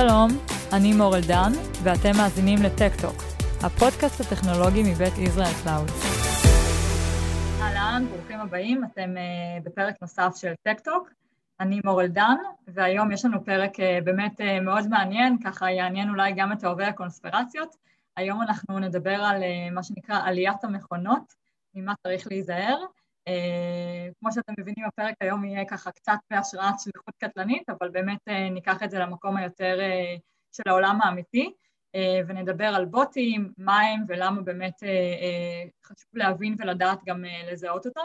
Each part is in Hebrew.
שלום, אני מורל דן, ואתם מאזינים לטק-טוק, הפודקאסט הטכנולוגי מבית ישראל קלאוד. אהלן, ברוכים הבאים, אתם אה, בפרק נוסף של טק-טוק. אני מורל דן, והיום יש לנו פרק אה, באמת אה, מאוד מעניין, ככה יעניין אולי גם את אוהבי הקונספירציות. היום אנחנו נדבר על אה, מה שנקרא עליית המכונות, ממה צריך להיזהר. אה, כמו שאתם מבינים, הפרק היום יהיה ככה קצת בהשראת שליחות קטלנית, אבל באמת אה, ניקח את זה למקום היותר אה, של העולם האמיתי, ונדבר על בוטים, מה הם ולמה באמת חשוב להבין ולדעת גם לזהות אותם.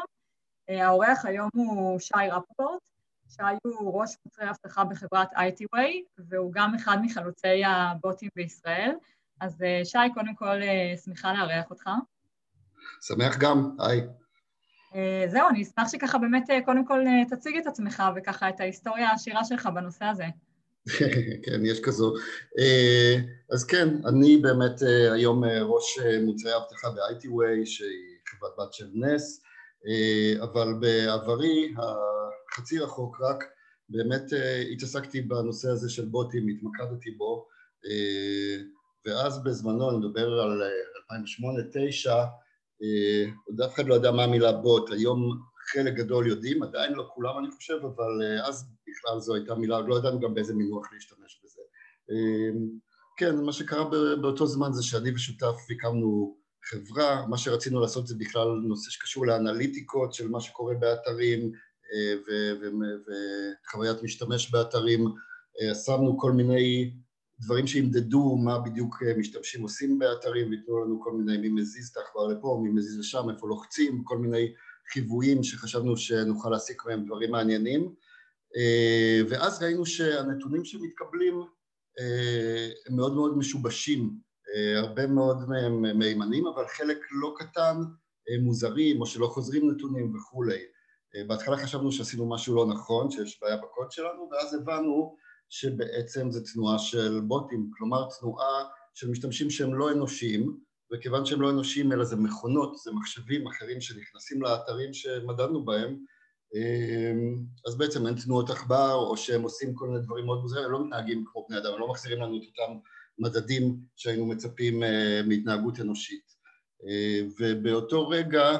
האורח היום הוא שי רפפורט, שי הוא ראש מוצרי אבטחה בחברת ITWay, והוא גם אחד מחלוצי הבוטים בישראל. אז שי, קודם כל, שמחה לארח אותך. שמח גם, היי. אה, זהו, אני אשמח שככה באמת אה, קודם כל אה, תציג את עצמך וככה את ההיסטוריה העשירה שלך בנושא הזה. כן, יש כזו. אז כן, אני באמת היום ראש מוצרי האבטחה ב-ITWay, שהיא חברת בת של נס, אבל בעברי, החצי רחוק רק, באמת התעסקתי בנושא הזה של בוטים, התמקדתי בו, ואז בזמנו, אני מדבר על 2008-2009, אה, עוד אף אחד לא ידע מה המילה בוט, היום חלק גדול יודעים, עדיין לא כולם אני חושב, אבל אה, אז בכלל זו הייתה מילה, לא ידענו גם באיזה מינוח להשתמש בזה. אה, כן, מה שקרה באותו זמן זה שאני ושותף הקמנו חברה, מה שרצינו לעשות זה בכלל נושא שקשור לאנליטיקות של מה שקורה באתרים וחוויית משתמש באתרים, שמנו כל מיני דברים שימדדו מה בדיוק אה, משתמשים עושים באתרים ויתנו לנו כל מיני מי מזיז את העכבר לפה, מי מזיז לשם, איפה לוחצים, כל מיני חיוויים שחשבנו שנוכל להסיק מהם דברים מעניינים אה, ואז ראינו שהנתונים שמתקבלים אה, הם מאוד מאוד משובשים, הרבה מאוד מהם מהימנים אבל חלק לא קטן מוזרים או שלא חוזרים נתונים וכולי. בהתחלה חשבנו שעשינו משהו לא נכון, שיש בעיה בקוד שלנו ואז הבנו שבעצם זה תנועה של בוטים, כלומר תנועה של משתמשים שהם לא אנושיים, וכיוון שהם לא אנושיים אלא זה מכונות, זה מחשבים אחרים שנכנסים לאתרים שמדדנו בהם, אמ, אז בעצם אין תנועות עכבר או שהם עושים כל מיני דברים מאוד מוזרים, הם לא מתנהגים כמו בני אדם, הם לא מחזירים לנו את אותם מדדים שהיינו מצפים אה, מהתנהגות אנושית. אה, ובאותו רגע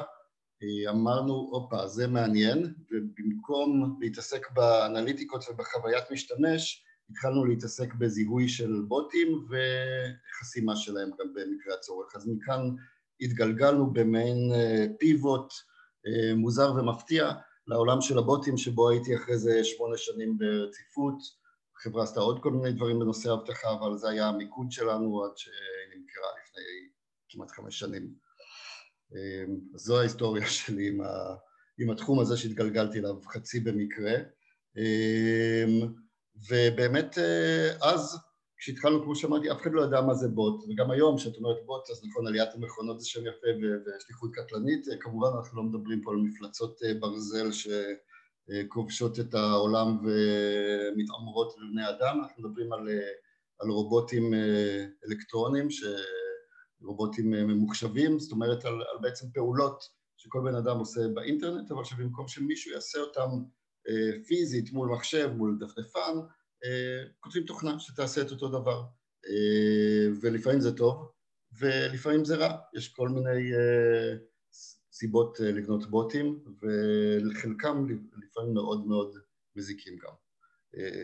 אמרנו, הופה, זה מעניין, ובמקום להתעסק באנליטיקות ובחוויית משתמש, התחלנו להתעסק בזיהוי של בוטים וחסימה שלהם גם במקרה הצורך. אז מכאן התגלגלנו במעין פיבוט אה, אה, מוזר ומפתיע לעולם של הבוטים, שבו הייתי אחרי זה שמונה שנים ברציפות. החברה עשתה עוד כל מיני דברים בנושא אבטחה, אבל זה היה המיקוד שלנו עד שהיא נמכרה לפני כמעט חמש שנים. אמ, זו ההיסטוריה שלי עם, ה, עם התחום הזה שהתגלגלתי אליו חצי במקרה. אמ, ובאמת אה, אז כשהתחלנו כמו שאמרתי אף אחד לא ידע מה זה בוט. וגם היום כשאת אומרת בוט אז נכון עליית המכונות זה שם יפה ושליחות קטלנית. אה, כמובן אנחנו לא מדברים פה על מפלצות אה, ברזל שכובשות את העולם ומתעמרות בבני אדם. אנחנו מדברים על, על רובוטים אלקטרוניים ש... רובוטים אה, ממוחשבים, זאת אומרת על, על בעצם פעולות שכל בן אדם עושה באינטרנט, אבל שבמקום שמישהו יעשה אותם אה, פיזית מול מחשב, מול דפדפן, אה, כותבים תוכנה שתעשה את אותו דבר. אה, ולפעמים זה טוב, ולפעמים זה רע. יש כל מיני אה, סיבות אה, לבנות בוטים, ולחלקם לפעמים מאוד מאוד מזיקים גם.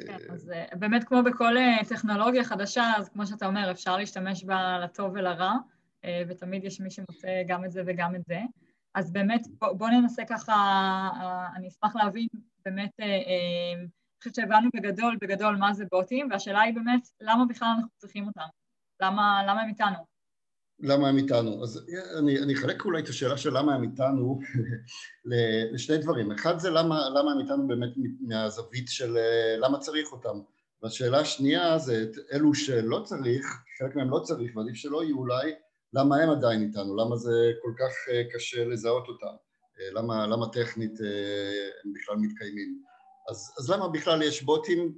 כן, אז אה, באמת כמו בכל אה, טכנולוגיה חדשה, אז כמו שאתה אומר, אפשר להשתמש בה לטוב ולרע, אה, ותמיד יש מי שמוצא גם את זה וגם את זה. אז באמת, בוא, בוא ננסה ככה, אני אשמח להבין באמת, אני חושבת שהבנו בגדול, בגדול מה זה בוטים, והשאלה היא באמת, למה בכלל אנחנו צריכים אותם? למה, למה הם איתנו? למה הם איתנו? אז אני, אני אחלק אולי את השאלה של למה הם איתנו לשני דברים. אחד זה למה, למה הם איתנו באמת מהזווית של אה, למה צריך אותם. והשאלה השנייה זה את אלו שלא צריך, חלק מהם לא צריך ועדיף שלא יהיו אולי, למה הם עדיין איתנו? למה זה כל כך אה, קשה לזהות אותם? אה, למה, למה טכנית הם בכלל מתקיימים? אז, אז למה בכלל יש בוטים?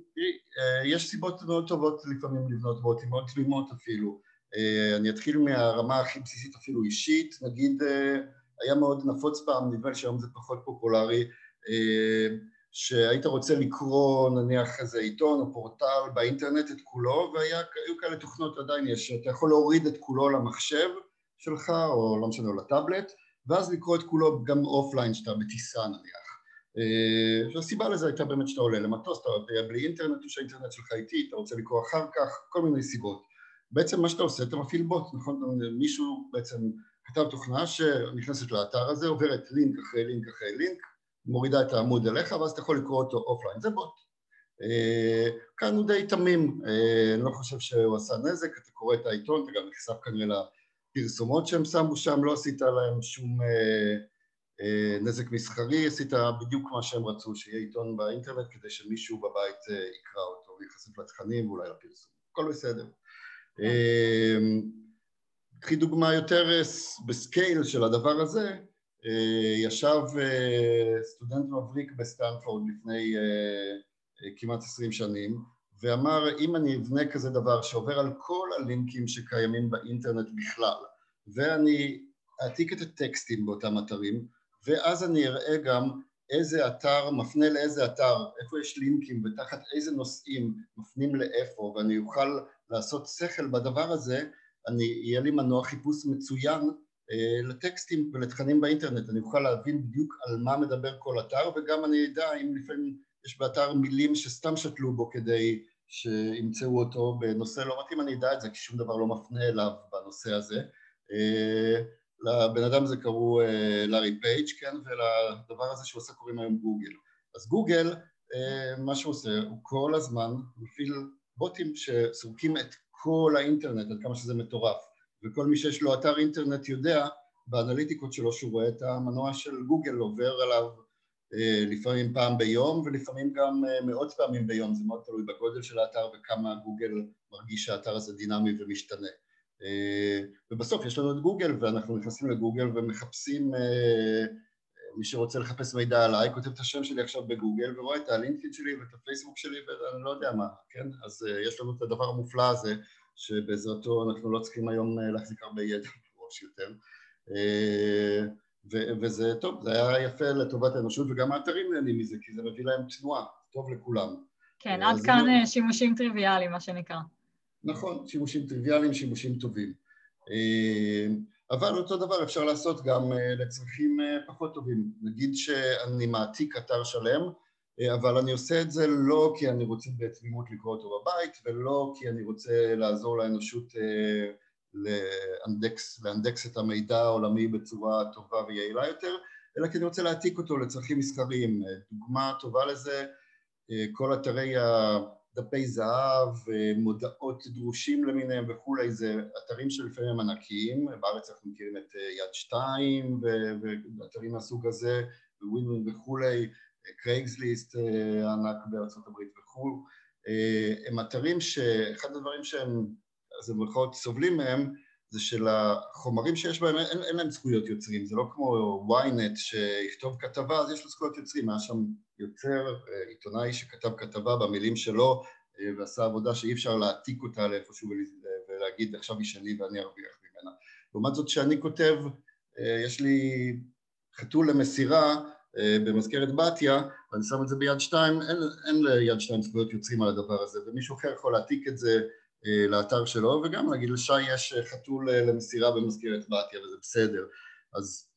יש סיבות מאוד טובות לפעמים לבנות בוטים, מאוד תמימות אפילו. אה, אני אתחיל מהרמה הכי בסיסית אפילו אישית, נגיד אה, היה מאוד נפוץ פעם, נדמה לי שהיום זה פחות פופולרי, אה, שהיית רוצה לקרוא נניח איזה עיתון או פורטל באינטרנט את כולו והיו כאלה תוכנות עדיין יש, אתה יכול להוריד את כולו למחשב שלך או לא משנה, או לטאבלט ואז לקרוא את כולו גם אופליין שאתה בטיסה נניח. והסיבה לזה הייתה באמת שאתה עולה למטוס, אתה בלי אינטרנט או שהאינטרנט שלך איטי, אתה רוצה לקרוא אחר כך, כל מיני סיבות בעצם מה שאתה עושה, אתה מפעיל בוט, נכון? מישהו בעצם כתב תוכנה שנכנסת לאתר הזה, עוברת לינק אחרי לינק אחרי לינק מורידה את העמוד אליך ואז אתה יכול לקרוא אותו אופליין, זה בוט. אה, כאן הוא די תמים, אה, אני לא חושב שהוא עשה נזק, אתה קורא את העיתון, אתה גם נחשף כנראה לפרסומות שהם שמו שם, לא עשית להם שום אה, נזק מסחרי, עשית בדיוק מה שהם רצו, שיהיה עיתון באינטרנט כדי שמישהו בבית יקרא אותו וייחשף לתכנים ואולי לפרסום, הכל בסדר. קחי דוגמה יותר ב scale של הדבר הזה, אה, ישב אה, סטודנט מבריק בסטנפורד לפני אה, כמעט עשרים שנים ואמר אם אני אבנה כזה דבר שעובר על כל הלינקים שקיימים באינטרנט בכלל ואני אעתיק את הטקסטים באותם אתרים ואז אני אראה גם איזה אתר מפנה לאיזה אתר, איפה יש לינקים ותחת איזה נושאים מפנים לאיפה ואני אוכל לעשות שכל בדבר הזה, אני, יהיה לי מנוע חיפוש מצוין אה, לטקסטים ולתכנים באינטרנט, אני אוכל להבין בדיוק על מה מדבר כל אתר וגם אני אדע אם לפעמים יש באתר מילים שסתם שתלו בו כדי שימצאו אותו בנושא לא מתאים, אני אדע את זה כי שום דבר לא מפנה אליו בנושא הזה. אה, לבן אדם הזה קראו אה, לארי פייג', כן, ולדבר הזה שהוא עושה קוראים היום גוגל. אז גוגל, מה שהוא עושה, הוא כל הזמן מפעיל בוטים שסורקים את כל האינטרנט, עד כמה שזה מטורף. וכל מי שיש לו אתר אינטרנט יודע באנליטיקות שלו שהוא רואה את המנוע של גוגל עובר עליו אה, לפעמים פעם ביום ולפעמים גם אה, מאות פעמים ביום, זה מאוד תלוי בגודל של האתר וכמה גוגל מרגיש שהאתר הזה דינמי ומשתנה. אה, ובסוף יש לנו את גוגל ואנחנו נכנסים לגוגל ומחפשים, מי שרוצה לחפש מידע עליי כותב את השם שלי עכשיו בגוגל ורואה את הלינקדאין שלי ואת הפייסבוק שלי ואני לא יודע מה, כן? אז יש לנו את הדבר המופלא הזה שבעזרתו אנחנו לא צריכים היום אה, להחזיק הרבה ידע בראש יותר אה, ו- וזה טוב, זה היה יפה לטובת האנושות וגם האתרים נהנים מזה כי זה מביא להם תנועה, טוב לכולם. כן, עד כאן לא... שימושים טריוויאליים מה שנקרא. נכון, שימושים טריוויאליים, שימושים טובים. אבל אותו דבר אפשר לעשות גם לצרכים פחות טובים. נגיד שאני מעתיק אתר שלם אה, אבל אני עושה את זה לא כי אני רוצה בתמימות לקרוא אותו בבית ולא כי אני רוצה לעזור לאנושות אה, לאנדקס, לאנדקס את המידע העולמי בצורה טובה ויעילה יותר אלא כי אני רוצה להעתיק אותו לצרכים מסחריים. אה, דוגמה טובה לזה, כל אתרי הדפי זהב, מודעות דרושים למיניהם וכולי, זה אתרים שלפעמים הם ענקיים, בארץ אנחנו מכירים את יד שתיים ואתרים מהסוג הזה, ווין וכולי, קרייגסליסט אה, ענק בארצות הברית וכו', אה, הם אתרים שאחד הדברים שהם, אז הם במירכאות סובלים מהם זה שלחומרים שיש בהם אין, אין להם זכויות יוצרים, זה לא כמו ynet שיכתוב כתבה אז יש לו זכויות יוצרים, היה שם יוצר, אה, עיתונאי שכתב כתבה במילים שלו ועשה עבודה שאי אפשר להעתיק אותה לאיפשהו ולהגיד עכשיו היא שלי ואני ארוויח ממנה. לעומת זאת שאני כותב, יש לי חתול למסירה אה, במזכרת בתיה, ואני שם את זה ביד שתיים, אין, אין ליד שתיים זכויות יוצרים על הדבר הזה, ומישהו אחר יכול להעתיק את זה אה, לאתר שלו, וגם להגיד לשי יש אה, חתול למסירה במזכרת בתיה וזה בסדר. אז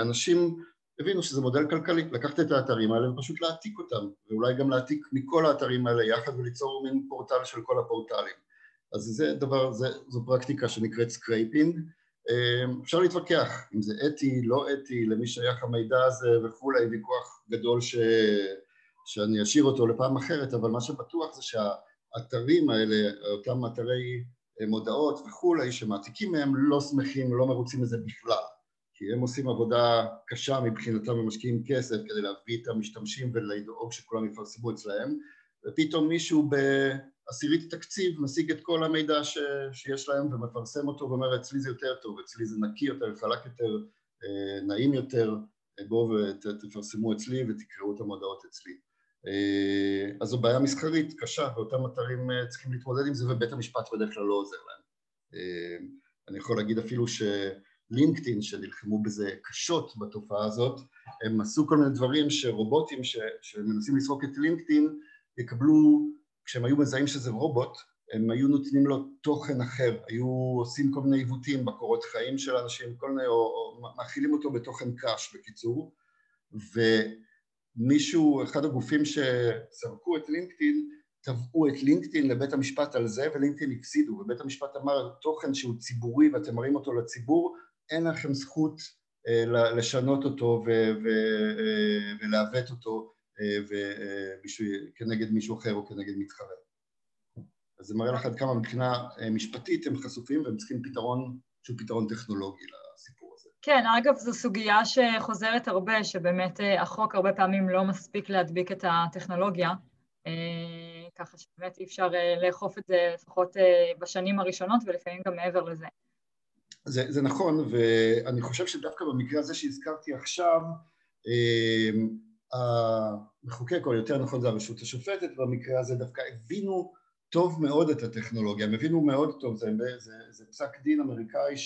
אנשים הבינו שזה מודל כלכלי, לקחת את האתרים האלה ופשוט להעתיק אותם, ואולי גם להעתיק מכל האתרים האלה יחד וליצור מין פורטל של כל הפורטלים. אז זה דבר, זה, זו פרקטיקה שנקראת scraping, אפשר להתווכח אם זה אתי, לא אתי, למי שייך המידע הזה וכולי, ויכוח גדול ש... שאני אשאיר אותו לפעם אחרת, אבל מה שבטוח זה שהאתרים האלה, אותם אתרי אה, מודעות וכולי, שמעתיקים מהם, לא שמחים, לא מרוצים מזה בכלל, כי הם עושים עבודה קשה מבחינתם ומשקיעים כסף כדי להביא את המשתמשים ולדאוג שכולם יפרסמו אצלהם, ופתאום מישהו ב... עשירית תקציב משיג את כל המידע ש, שיש להם ומפרסם אותו ואומר אצלי זה יותר טוב, אצלי זה נקי יותר, חלק יותר, אה, נעים יותר, אה, בואו ותפרסמו אצלי ותקראו את המודעות אצלי. אה, אז זו בעיה מסחרית קשה ואותם אתרים צריכים להתמודד עם זה ובית המשפט בדרך כלל לא עוזר להם. אני יכול להגיד אפילו שזה לינקדאין שנלחמו בזה קשות בתופעה הזאת, הם עשו כל מיני דברים שרובוטים ש, שמנסים לסרוק את לינקדאין יקבלו, כשהם היו מזהים שזה רובוט, הם היו נותנים לו תוכן אחר, היו עושים כל מיני עיוותים בקורות חיים של אנשים, כל מיני, או, או מאכילים אותו בתוכן קאש בקיצור, ומישהו, אחד הגופים שסרקו את לינקדאין, תבעו את לינקדאין לבית המשפט על זה ולינקדאין הפסידו ובית המשפט אמר תוכן שהוא ציבורי ואתם מראים אותו לציבור אין לכם זכות אה, לשנות אותו ו- ו- אה, ולעוות אותו אה, ו- כנגד מישהו אחר או כנגד מתחרה. אז זה מראה לך עד כמה מבחינה משפטית הם חשופים והם צריכים פתרון שהוא פתרון טכנולוגי הזה. כן, אגב זו סוגיה שחוזרת הרבה, שבאמת החוק הרבה פעמים לא מספיק להדביק את הטכנולוגיה, ככה שבאמת אי אפשר לאכוף את זה לפחות בשנים הראשונות ולפעמים גם מעבר לזה. זה, זה נכון, ואני חושב שדווקא במקרה הזה שהזכרתי עכשיו, המחוקק, או יותר נכון זה הרשות השופטת, במקרה הזה דווקא הבינו טוב מאוד את הטכנולוגיה, הם הבינו מאוד טוב, זה, זה, זה פסק דין אמריקאי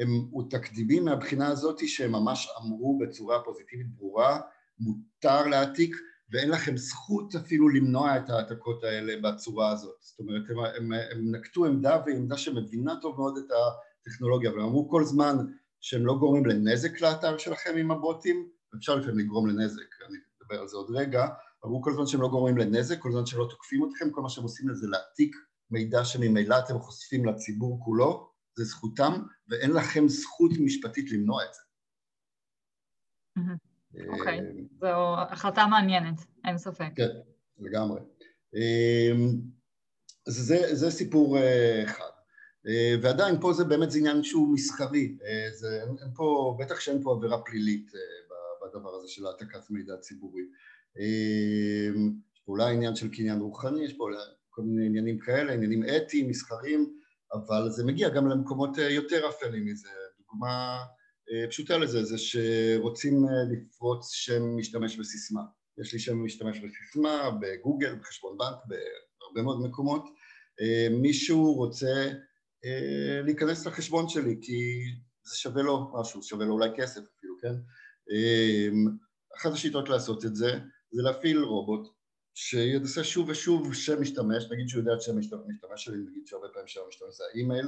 שהוא תקדימי מהבחינה הזאת שהם ממש אמרו בצורה פוזיטיבית ברורה, מותר להעתיק ואין לכם זכות אפילו למנוע את ההעתקות האלה בצורה הזאת. זאת אומרת, הם, הם, הם נקטו עמדה ועמדה שמבינה טוב מאוד את הטכנולוגיה, והם אמרו כל זמן שהם לא גורמים לנזק לאתר שלכם עם הבוטים, אפשר לפעמים לגרום לנזק, אני אדבר על זה עוד רגע, אמרו כל זמן שהם לא גורמים לנזק, כל זמן שלא תוקפים אתכם, כל מה שהם עושים לזה להעתיק מידע שממילא אתם חושפים לציבור כולו, זה זכותם, ואין לכם זכות משפטית למנוע את זה. אוקיי, אה, זו החלטה מעניינת, אין ספק. כן, לגמרי. אה, זה, זה סיפור אה, אחד. ועדיין פה זה באמת זה עניין שהוא מסחרי, זה, אין פה, בטח שאין פה עבירה פלילית בדבר הזה של העתקת מידע ציבורי. יש פה אולי עניין של קניין רוחני, יש פה כל מיני עניינים כאלה, עניינים אתיים, מסחריים, אבל זה מגיע גם למקומות יותר אפלים מזה. דוגמה אה, פשוטה לזה, זה שרוצים אה, לפרוץ שם משתמש בסיסמה. יש לי שם משתמש בסיסמה, בגוגל, בחשבון בנק, בהרבה מאוד מקומות. אה, מישהו רוצה להיכנס לחשבון שלי כי זה שווה לו משהו, שווה לו אולי כסף אפילו, כן? אחת השיטות לעשות את זה, זה להפעיל רובוט שינסה שוב ושוב שם משתמש, נגיד שהוא יודע את שם משתמש שלי, נגיד שהרבה פעמים שם משתמש זה האימייל,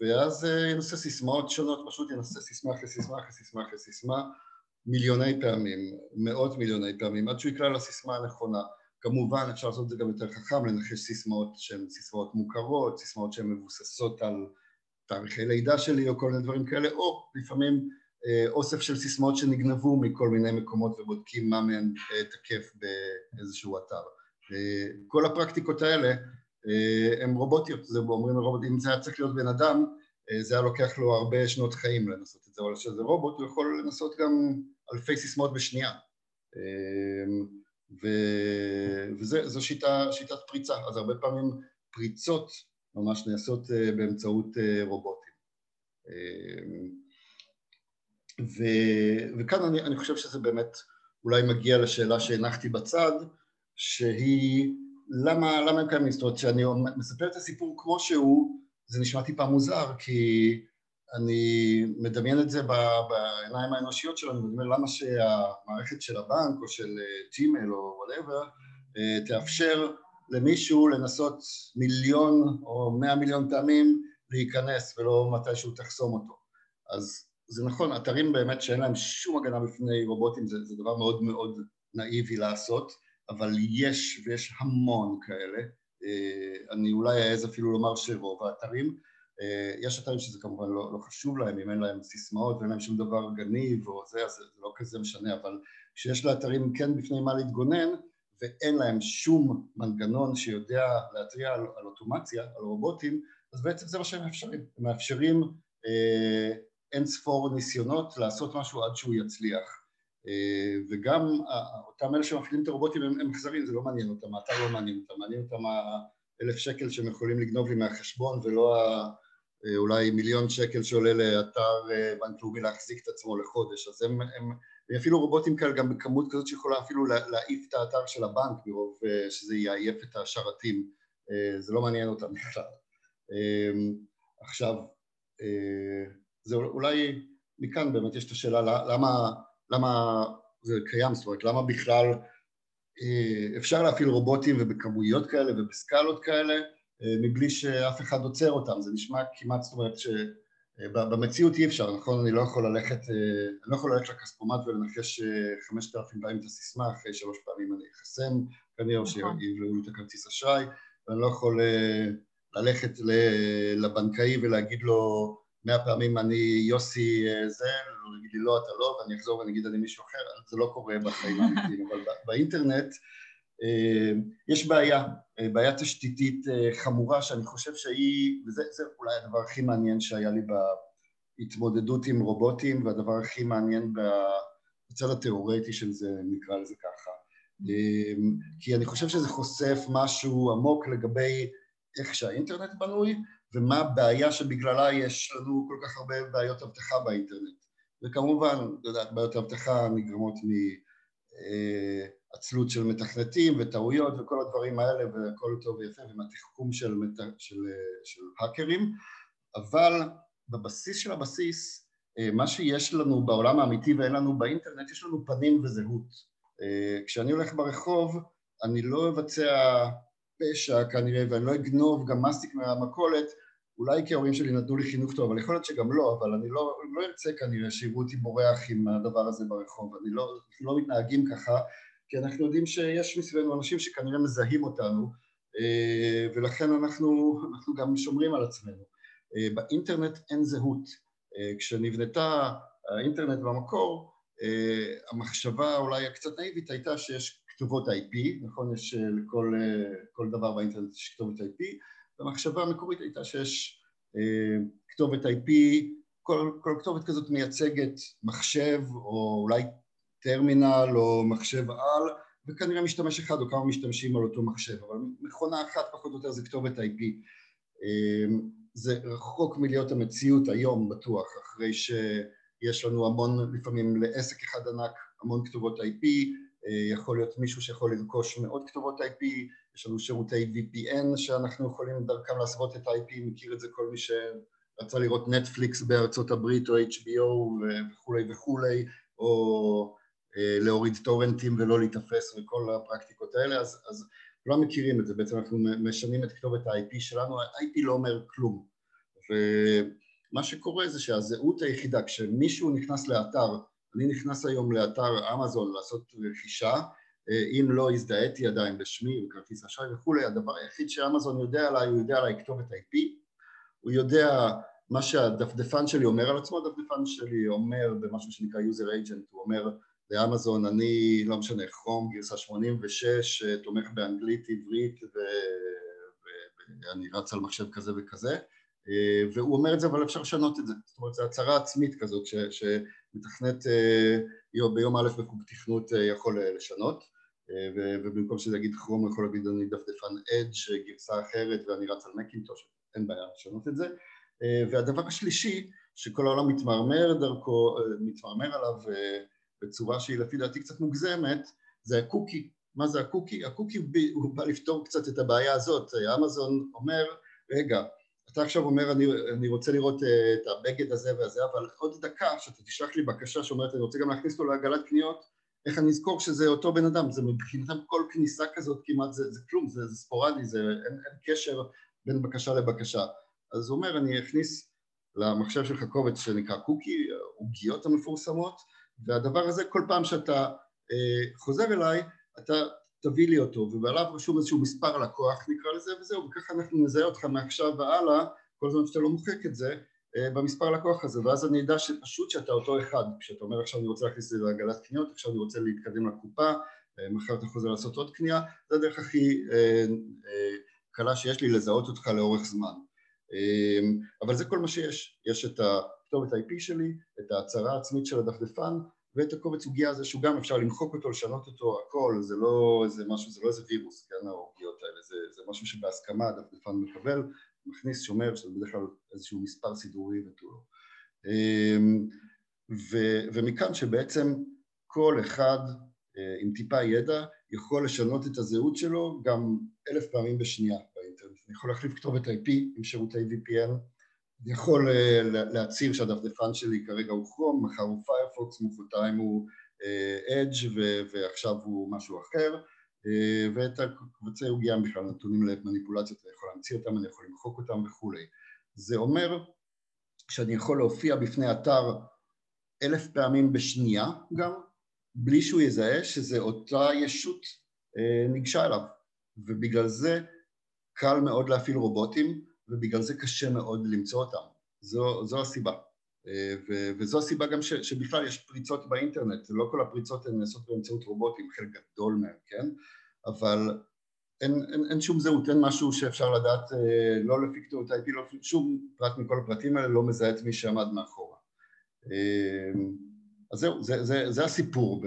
ואז אה, ינסה סיסמאות שונות, פשוט ינסה סיסמה אחרי סיסמה אחרי סיסמה אחרי סיסמה מיליוני פעמים, מאות מיליוני פעמים, עד שהוא יקרא לסיסמה הנכונה. כמובן אפשר לעשות את זה גם יותר חכם, לנחש סיסמאות שהן סיסמאות מוכרות, סיסמאות שהן מבוססות על תאריכי לידה שלי או כל מיני דברים כאלה, או לפעמים אוסף של סיסמאות שנגנבו מכל מיני מקומות ובודקים מה מהן אה, תקף באיזשהו אתר. כל הפרקטיקות האלה הן אה, רובוטיות, זה אומרים לרובוט, אם זה היה צריך להיות בן אדם, אה, זה היה לוקח לו הרבה שנות חיים לנסות את זה, אבל כשזה רובוט הוא יכול לנסות גם אלפי סיסמאות בשנייה. אה. וזו שיטה, שיטת פריצה, אז הרבה פעמים פריצות ממש נעשות באמצעות רובוטים. ו... וכאן אני, אני חושב שזה באמת אולי מגיע לשאלה שהנחתי בצד, שהיא למה, למה הם קיימים? זאת אומרת, כשאני מספר את הסיפור כמו שהוא, זה נשמע טיפה מוזר, כי אני מדמיין את זה בעיניים האנושיות שלנו, אני מדמיין למה שהמערכת של הבנק או של Gmail או whatever אה, תאפשר למישהו לנסות מיליון או מאה מיליון פעמים להיכנס ולא מתישהו תחסום אותו. אז זה נכון, אתרים באמת שאין להם שום הגנה בפני רובוטים זה, זה דבר מאוד מאוד נאיבי לעשות, אבל יש, ויש המון כאלה. אה, אני אולי אעז אפילו לומר שרוב האתרים, אה, יש אתרים שזה כמובן לא, לא חשוב להם, אם אין להם סיסמאות ואין להם שום דבר גניב או זה, אז זה לא כזה משנה, אבל כשיש לאתרים כן בפני מה להתגונן ואין להם שום מנגנון שיודע להתריע על, על אוטומציה, על רובוטים, אז בעצם זה מה שהם מאפשרים. הם מאפשרים אה, אין ספור ניסיונות לעשות משהו עד שהוא יצליח. אה, וגם אותם אלה שמפעילים את הרובוטים הם אכזרים, זה לא מעניין אותם, האתר לא מעניין אותם, מעניין אותם האלף שקל שהם יכולים לגנוב לי מהחשבון ולא אה, אולי מיליון שקל שעולה לאתר אה, בנק לאומי להחזיק את עצמו לחודש, אז הם, הם אפילו רובוטים כאלה גם בכמות כזאת שיכולה אפילו להעיף את האתר של הבנק מרוב שזה יעייף את השרתים, זה לא מעניין אותם בכלל. עכשיו, זה אולי מכאן באמת יש את השאלה למה, למה זה קיים, זאת אומרת למה בכלל אה, אפשר להפעיל רובוטים ובכמויות כאלה ובסקלות כאלה אה, מבלי שאף אחד עוצר אותם, זה נשמע כמעט, זאת אומרת שבמציאות אי אפשר, נכון? אני לא יכול ללכת, אני לא יכול ללכת לכספומט ולנחש חמשת אלפים פעמים את הסיסמה, אחרי שלוש פעמים אני אחסם כנראה, או נכון. שיבלעו לי את הכרטיס אשראי, ואני לא יכול ללכת לבנקאי ולהגיד לו מאה פעמים אני יוסי אה, זה, הוא יגיד לי לא אתה לא, ואני אחזור ואני אגיד אני מישהו אחר, זה לא קורה בחיים האמיתיים, אבל באינטרנט אה, יש בעיה, אה, בעיה תשתיתית חמורה שאני חושב שהיא, וזה אולי הדבר הכי מעניין שהיה לי בהתמודדות עם רובוטים והדבר הכי מעניין בצד התיאורטי של זה, נקרא לזה ככה, כי אני חושב שזה חושף משהו עמוק לגבי איך שהאינטרנט בנוי ומה הבעיה שבגללה יש לנו כל כך הרבה בעיות אבטחה באינטרנט. וכמובן, יודעת, בעיות אבטחה נגרמות מעצלות של מתכנתים וטעויות וכל הדברים האלה והכל טוב ויפה ומהתחכום של, של, של האקרים, אבל בבסיס של הבסיס, מה שיש לנו בעולם האמיתי ואין לנו באינטרנט, יש לנו פנים וזהות. כשאני הולך ברחוב, אני לא אבצע פשע כנראה ואני לא אגנוב גם מסטיק מהמכולת אולי כי ההורים שלי נתנו לי חינוך טוב, אבל יכול להיות שגם לא, אבל אני לא, לא ארצה כנראה שיראו אותי בורח עם הדבר הזה ברחוב, אני לא, אנחנו לא מתנהגים ככה, כי אנחנו יודעים שיש מסביבנו אנשים שכנראה מזהים אותנו, אה, ולכן אנחנו, אנחנו גם שומרים על עצמנו. אה, באינטרנט אין זהות. אה, כשנבנתה האינטרנט במקור, המחשבה אולי הקצת נאיבית הייתה שיש כתובות IP, נכון? יש לכל דבר באינטרנט יש כתובת IP, והמחשבה המקורית הייתה שיש אה, כתובת IP, כל, כל כתובת כזאת מייצגת מחשב או אולי טרמינל או מחשב על וכנראה משתמש אחד או כמה משתמשים על אותו מחשב, אבל מכונה אחת פחות או יותר זה כתובת IP. אה, זה רחוק מלהיות המציאות היום בטוח, אחרי שיש לנו המון, לפעמים לעסק אחד ענק, המון כתובות IP, אה, יכול להיות מישהו שיכול לרכוש מאות כתובות IP, יש לנו שירותי VPN שאנחנו יכולים דרכם להסוות את ה-IP, מכיר את זה כל מי שרצה לראות נטפליקס בארצות הברית או HBO וכולי וכולי, או אה, להוריד טורנטים ולא להיתפס וכל הפרקטיקות האלה, אז, אז כולם מכירים את זה, בעצם אנחנו משנים את כתובת ה-IP שלנו, ה-IP לא אומר כלום, ומה שקורה זה שהזהות היחידה, כשמישהו נכנס לאתר, אני נכנס היום לאתר אמזון לעשות רכישה, אם לא הזדהיתי עדיין בשמי וכרטיס אשראי וכולי, הדבר היחיד שאמזון יודע עליי, הוא יודע עליי כתובת IP, הוא יודע מה שהדפדפן שלי אומר על עצמו, הדפדפן שלי אומר במשהו שנקרא user agent, הוא אומר לאמזון, אני, לא משנה, כרום, גרסה 86, אה, תומך באנגלית, עברית ואני רץ על מחשב כזה וכזה, אה, והוא אומר את זה, אבל אפשר לשנות את זה, זאת אומרת, זו הצהרה עצמית כזאת ש, שמתכנת ביום א' בחוג תכנות יכול לשנות. ובמקום שזה יגיד כרום הוא יכול להגיד אני דפדפן אדג' גרסה אחרת ואני רץ על מקינטוש, אין בעיה לשנות את זה. והדבר השלישי שכל העולם מתמרמר דרכו, מתמרמר עליו בצורה שהיא לפי דעתי קצת מוגזמת, זה הקוקי. מה זה הקוקי? הקוקי הוא בא לפתור קצת את הבעיה הזאת. אמזון אומר, רגע, אתה עכשיו אומר אני, אני רוצה לראות את הבגד הזה והזה, אבל עוד דקה שאתה תשלח לי בקשה שאומרת אני רוצה גם להכניס אותו לעגלת קניות, איך אני אזכור שזה אותו בן אדם, זה מבחינתם כל כניסה כזאת כמעט זה, זה כלום, זה, זה ספורדי, זה, אין, אין קשר בין בקשה לבקשה. אז הוא אומר, אני אכניס למחשב שלך קובץ שנקרא קוקי, עוגיות המפורסמות, והדבר הזה כל פעם שאתה אה, חוזר אליי, אתה תביא לי אותו, ובעליו רשום איזשהו מספר לקוח נקרא לזה, וזהו, וככה אנחנו נזהה אותך מעכשיו והלאה, כל זמן שאתה לא מוחק את זה, אה, במספר לקוח הזה, ואז אני אדע שפשוט שאתה אותו אחד, כשאתה אומר עכשיו אני רוצה להכניס את זה לעגלת קניות, עכשיו אני רוצה להתקדם לקופה, אה, מחר אתה חוזר לעשות עוד קנייה, זה הדרך הכי אה, קלה שיש לי לזהות אותך לאורך זמן. אבל זה כל מה שיש, יש את הכתובת IP שלי, את ההצהרה העצמית של הדפדפן, ואת הקובץ עוגיה הזה שהוא גם אפשר למחוק אותו, לשנות אותו, הכל, זה לא איזה משהו, זה לא איזה וירוס, כן, העוגיות האלה, זה, זה משהו שבהסכמה הדפדפן מקבל, מכניס שומר, שזה בדרך כלל איזשהו מספר סידורי ותו לא. אמ, ומכאן שבעצם כל אחד אה, עם טיפה ידע יכול לשנות את הזהות שלו גם אלף פעמים בשנייה באינטרנט. אני יכול להחליף כתובת IP עם שירותי VPN אני יכול להצהיר שהדפדפן שלי כרגע הוא כרום, מחר הוא פיירפוקס, מחרתיים הוא אדג' ועכשיו הוא משהו אחר ואת הקבצי עוגיה בכלל נתונים למניפולציות, אני יכול להמציא אותם, אני יכול למחוק אותם וכולי. זה אומר שאני יכול להופיע בפני אתר אלף פעמים בשנייה גם, בלי שהוא יזהה שזה אותה ישות אה, ניגשה אליו, ובגלל זה קל מאוד להפעיל רובוטים, ובגלל זה קשה מאוד למצוא אותם. זו, זו הסיבה. אה, ו, וזו הסיבה גם ש, שבכלל יש פריצות באינטרנט, לא כל הפריצות הן נעשות באמצעות רובוטים, חלק גדול מהם, כן? אבל אין, אין, אין שום זהות, אין משהו שאפשר לדעת, אה, לא לפי כתובת IP, לא לפי שום פרט מכל הפרטים האלה לא מזהה את מי שעמד מאחורה. אה, אז זהו, זה, זה, זה הסיפור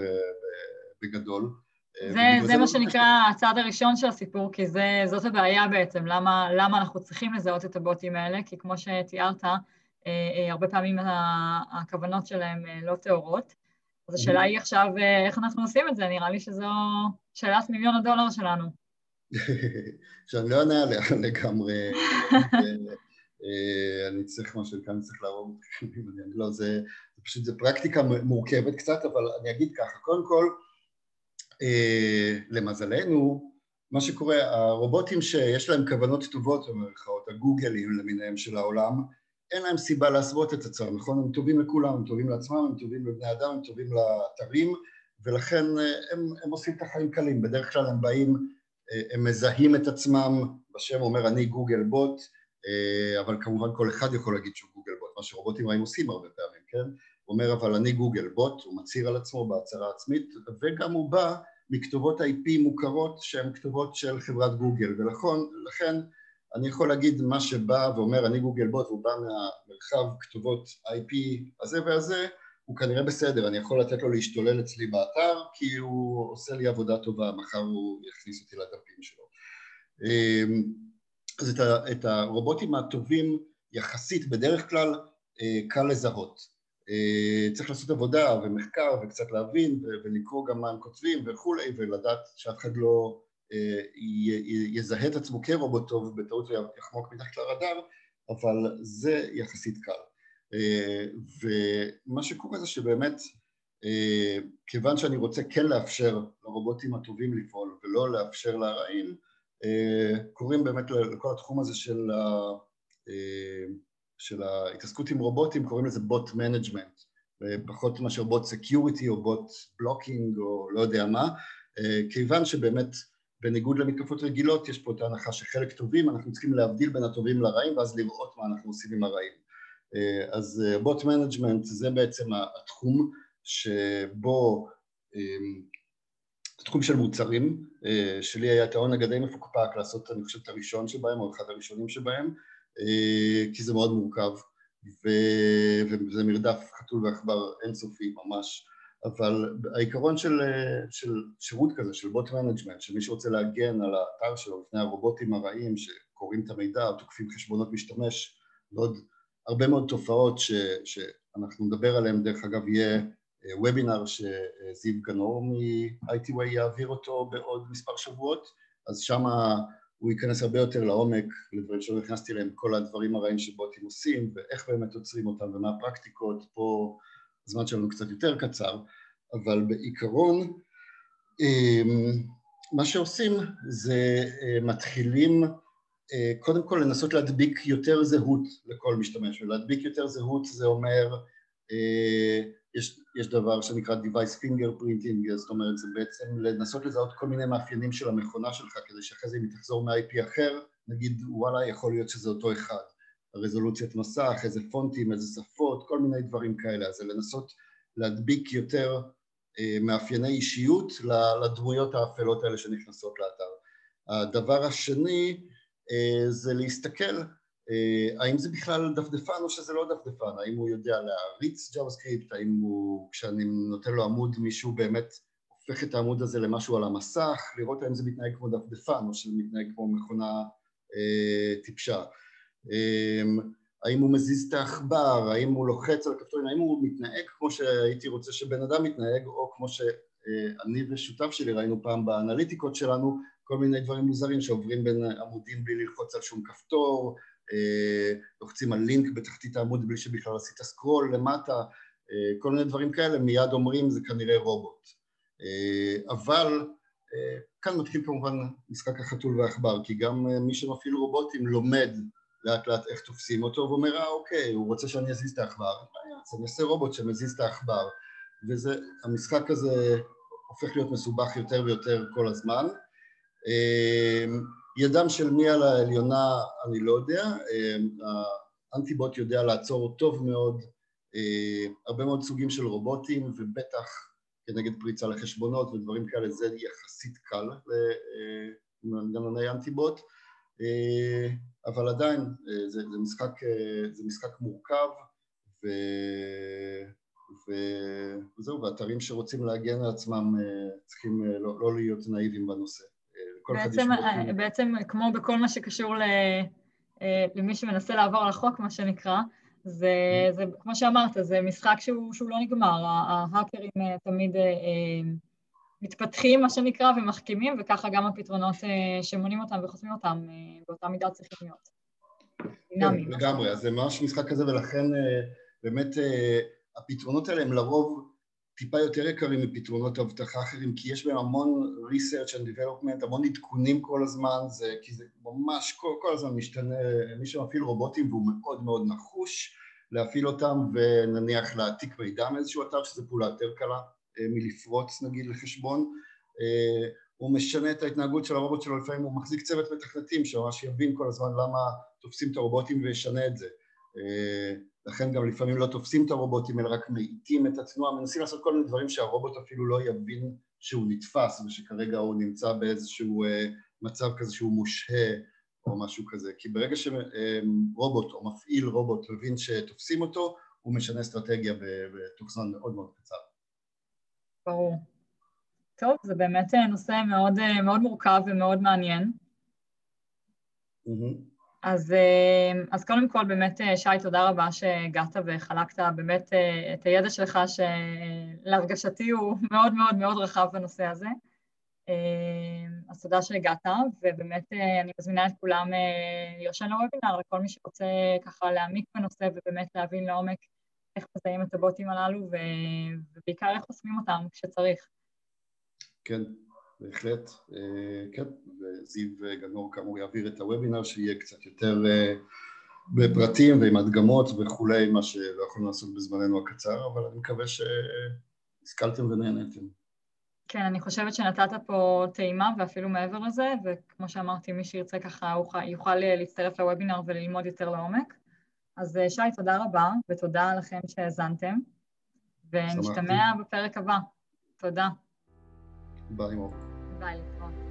בגדול. אה, זה, זה מה שנקרא הצעד הראשון של הסיפור, כי זה, זאת הבעיה בעצם, למה, למה אנחנו צריכים לזהות את הבוטים האלה, כי כמו שתיארת, הרבה פעמים הכוונות שלהם לא טהורות. אז השאלה היא עכשיו איך אנחנו עושים את זה, נראה לי שזו שאלת מיליון הדולר שלנו. שאני לא אענה עליה לגמרי, אה, אני צריך מה שנקרא, אני צריך להרוג, לא, זה פשוט, זה פרקטיקה מורכבת קצת, אבל אני אגיד ככה, קודם כל, אה, למזלנו, מה שקורה, הרובוטים שיש להם כוונות טובות במרכאות, הגוגלים למיניהם של העולם, אין להם סיבה להסוות את עצמם, נכון? הם טובים לכולם, הם טובים לעצמם, הם טובים לבני אדם, הם טובים לאתרים, ולכן אה, הם, הם עושים את החיים קלים. בדרך כלל הם באים הם מזהים את עצמם, בשם אומר אני גוגל בוט, אה, אבל כמובן כל אחד יכול להגיד שהוא גוגל בוט, מה שרובוטים רעים עושים הרבה פעמים, כן? הוא אומר אבל אני גוגל בוט, הוא מצהיר על עצמו בהצהרה עצמית, וגם הוא בא מכתובות IP מוכרות שהן כתובות של חברת גוגל, ולכן אני יכול להגיד מה שבא ואומר אני גוגל בוט והוא בא מהמרחב כתובות IP הזה והזה, הוא כנראה בסדר, אני יכול לתת לו להשתולל אצלי באתר כי הוא עושה לי עבודה טובה, מחר הוא יכניס אותי לדפים שלו. אמ, אז את, ה, את הרובוטים הטובים יחסית בדרך כלל אה, קל לזהות. אה, צריך לעשות עבודה ומחקר וקצת להבין ולקרוא גם מה הם כותבים וכולי ולדעת שאף אחד לא אה, יזהה את עצמו כרובוט טוב בטעות ויחמוק מתחת לרדאר, אבל זה יחסית קל. אה, ומה שקורה זה שבאמת כיוון שאני רוצה כן לאפשר לרובוטים הטובים לפעול ולא לאפשר לרעים קוראים באמת לכל התחום הזה של, של ההתעסקות עם רובוטים קוראים לזה bot management פחות מאשר bot security או בוט blocking או לא יודע מה כיוון שבאמת בניגוד למתקפות רגילות יש פה את ההנחה שחלק טובים אנחנו צריכים להבדיל בין הטובים לרעים ואז לראות מה אנחנו עושים עם הרעים. אה, אז בוט אה, management זה בעצם התחום שבו, אמ, התחום של מוצרים, אה, שלי היה את העונג הדי מפוקפק לעשות אני חושב את הראשון שבהם או אחד הראשונים שבהם כי זה מאוד מורכב וזה מרדף חתול ועכבר אינסופי ממש. אבל העיקרון של, של שירות כזה, של bot management, של מי שרוצה להגן על האתר שלו לפני הרובוטים הרעים שקוראים את המידע, תוקפים חשבונות משתמש ועוד הרבה מאוד תופעות ש, שאנחנו נדבר עליהן, דרך אגב יהיה וובינר אה, שזיו גנור מ-ITWay יעביר אותו בעוד מספר שבועות, אז שם הוא ייכנס הרבה יותר לעומק לדברים שלא נכנסתי אליהם, כל הדברים הרעים שבוטים עושים ואיך באמת עוצרים אותם ומה הפרקטיקות, פה הזמן שלנו קצת יותר קצר, אבל בעיקרון אמ, מה שעושים זה אה, מתחילים אה, קודם כל לנסות להדביק יותר זהות לכל משתמש, ולהדביק יותר זהות זה אומר, אה, יש, יש דבר שנקרא device fingerprinting, זאת אומרת זה בעצם לנסות לזהות כל מיני מאפיינים של המכונה שלך כדי שאחרי זה אם היא תחזור מ-IP אחר, נגיד וואלה יכול להיות שזה אותו אחד, רזולוציית מסך, איזה פונטים, איזה שפות, כל מיני דברים כאלה, אז זה לנסות להדביק יותר אה, מאפייני אישיות לדמויות האפלות האלה שנכנסות לאתר. הדבר השני אה, זה להסתכל האם זה בכלל דפדפן או שזה לא דפדפן, האם הוא יודע להריץ JavaScript, האם הוא, כשאני נותן לו עמוד מישהו באמת הופך את העמוד הזה למשהו על המסך, לראות האם זה מתנהג כמו דפדפן או שזה מתנהג כמו מכונה אה, טיפשה, אה, האם הוא מזיז את העכבר, האם הוא לוחץ על הכפתורים, האם הוא מתנהג כמו שהייתי רוצה שבן אדם מתנהג או כמו שאני ושותף שלי ראינו פעם באנליטיקות שלנו כל מיני דברים מוזרים שעוברים בין עמודים בלי ללחוץ על שום כפתור, לוחצים על לינק בתחתית העמוד בלי שבכלל עשית סקרול למטה, כל מיני דברים כאלה, מיד אומרים זה כנראה רובוט. אבל כאן מתחיל כמובן משחק החתול והעכבר, כי גם מי שמפעיל רובוטים לומד לאט לאט איך תופסים אותו, ואומר, אה אוקיי, הוא רוצה שאני אזיז את העכבר, אז אני אעשה רובוט שמזיז את העכבר, והמשחק הזה הופך להיות מסובך יותר ויותר כל הזמן. ידם של מי על העליונה אני לא יודע, האנטיבוט יודע לעצור טוב מאוד הרבה מאוד סוגים של רובוטים ובטח כנגד פריצה לחשבונות ודברים כאלה זה יחסית קל למנגנוני אנטיבוט אבל עדיין זה, זה, משחק, זה משחק מורכב ו, ו, וזהו, ואתרים שרוצים להגן על עצמם צריכים לא, לא להיות נאיבים בנושא בעצם, אה, בעצם כמו בכל מה שקשור ל, אה, למי שמנסה לעבור על החוק, מה שנקרא, זה, mm-hmm. זה כמו שאמרת, זה משחק שהוא, שהוא לא נגמר, ההאקרים אה, תמיד מתפתחים, מה שנקרא, ומחכימים, וככה גם הפתרונות שמונים אותם וחוסמים אותם באותה מידה צריכים להיות. כן, לגמרי, אז זה ממש משחק כזה, ולכן באמת הפתרונות האלה הם לרוב טיפה יותר יקרים מפתרונות אבטחה אחרים, כי יש בהם המון research and development, המון עדכונים כל הזמן, זה, כי זה ממש כל, כל הזמן משתנה, מי שמפעיל רובוטים והוא מאוד מאוד נחוש להפעיל אותם ונניח להעתיק מידע מאיזשהו אתר, שזו פעולה יותר קלה אה, מלפרוץ נגיד לחשבון, אה, הוא משנה את ההתנהגות של הרובוט שלו, לפעמים הוא מחזיק צוות מתכנתים שממש יבין כל הזמן למה תופסים את הרובוטים וישנה את זה. אה, לכן גם לפעמים לא תופסים את הרובוטים אלא רק מאיטים את התנועה, מנסים לעשות כל מיני דברים שהרובוט אפילו לא יבין שהוא נתפס ושכרגע הוא נמצא באיזשהו אה, מצב כזה שהוא מושהה או משהו כזה, כי ברגע שרובוט או מפעיל רובוט מבין שתופסים אותו, הוא משנה אסטרטגיה בתוך זמן מאוד מאוד קצר. ברור. טוב, זה באמת אה, נושא מאוד, אה, מאוד מורכב ומאוד מעניין. Mm-hmm. אז, אה, אז קודם כל באמת אה, שי תודה רבה שהגעת וחלקת באמת אה, את הידע שלך שלהרגשתי הוא מאוד מאוד מאוד רחב בנושא הזה. אז תודה שהגעת ובאמת אני מזמינה את כולם להירשם לוובינר לכל מי שרוצה ככה להעמיק בנושא ובאמת להבין לעומק איך מזהים את הבוטים הללו ובעיקר איך חוסמים אותם כשצריך. כן, בהחלט, אה, כן, וזיו גנור כאמור יעביר את הוובינר שיהיה קצת יותר אה, בפרטים ועם הדגמות וכולי, מה שלא יכולנו לעשות בזמננו הקצר, אבל אני מקווה שהשכלתם ונהנתם. כן, אני חושבת שנתת פה טעימה ואפילו מעבר לזה, וכמו שאמרתי, מי שירצה ככה יוכל להצטרף לוובינר וללמוד יותר לעומק. אז אה, שי, תודה רבה, ותודה לכם שהאזנתם, ונשתמע בפרק הבא. תודה. Bye, balcón.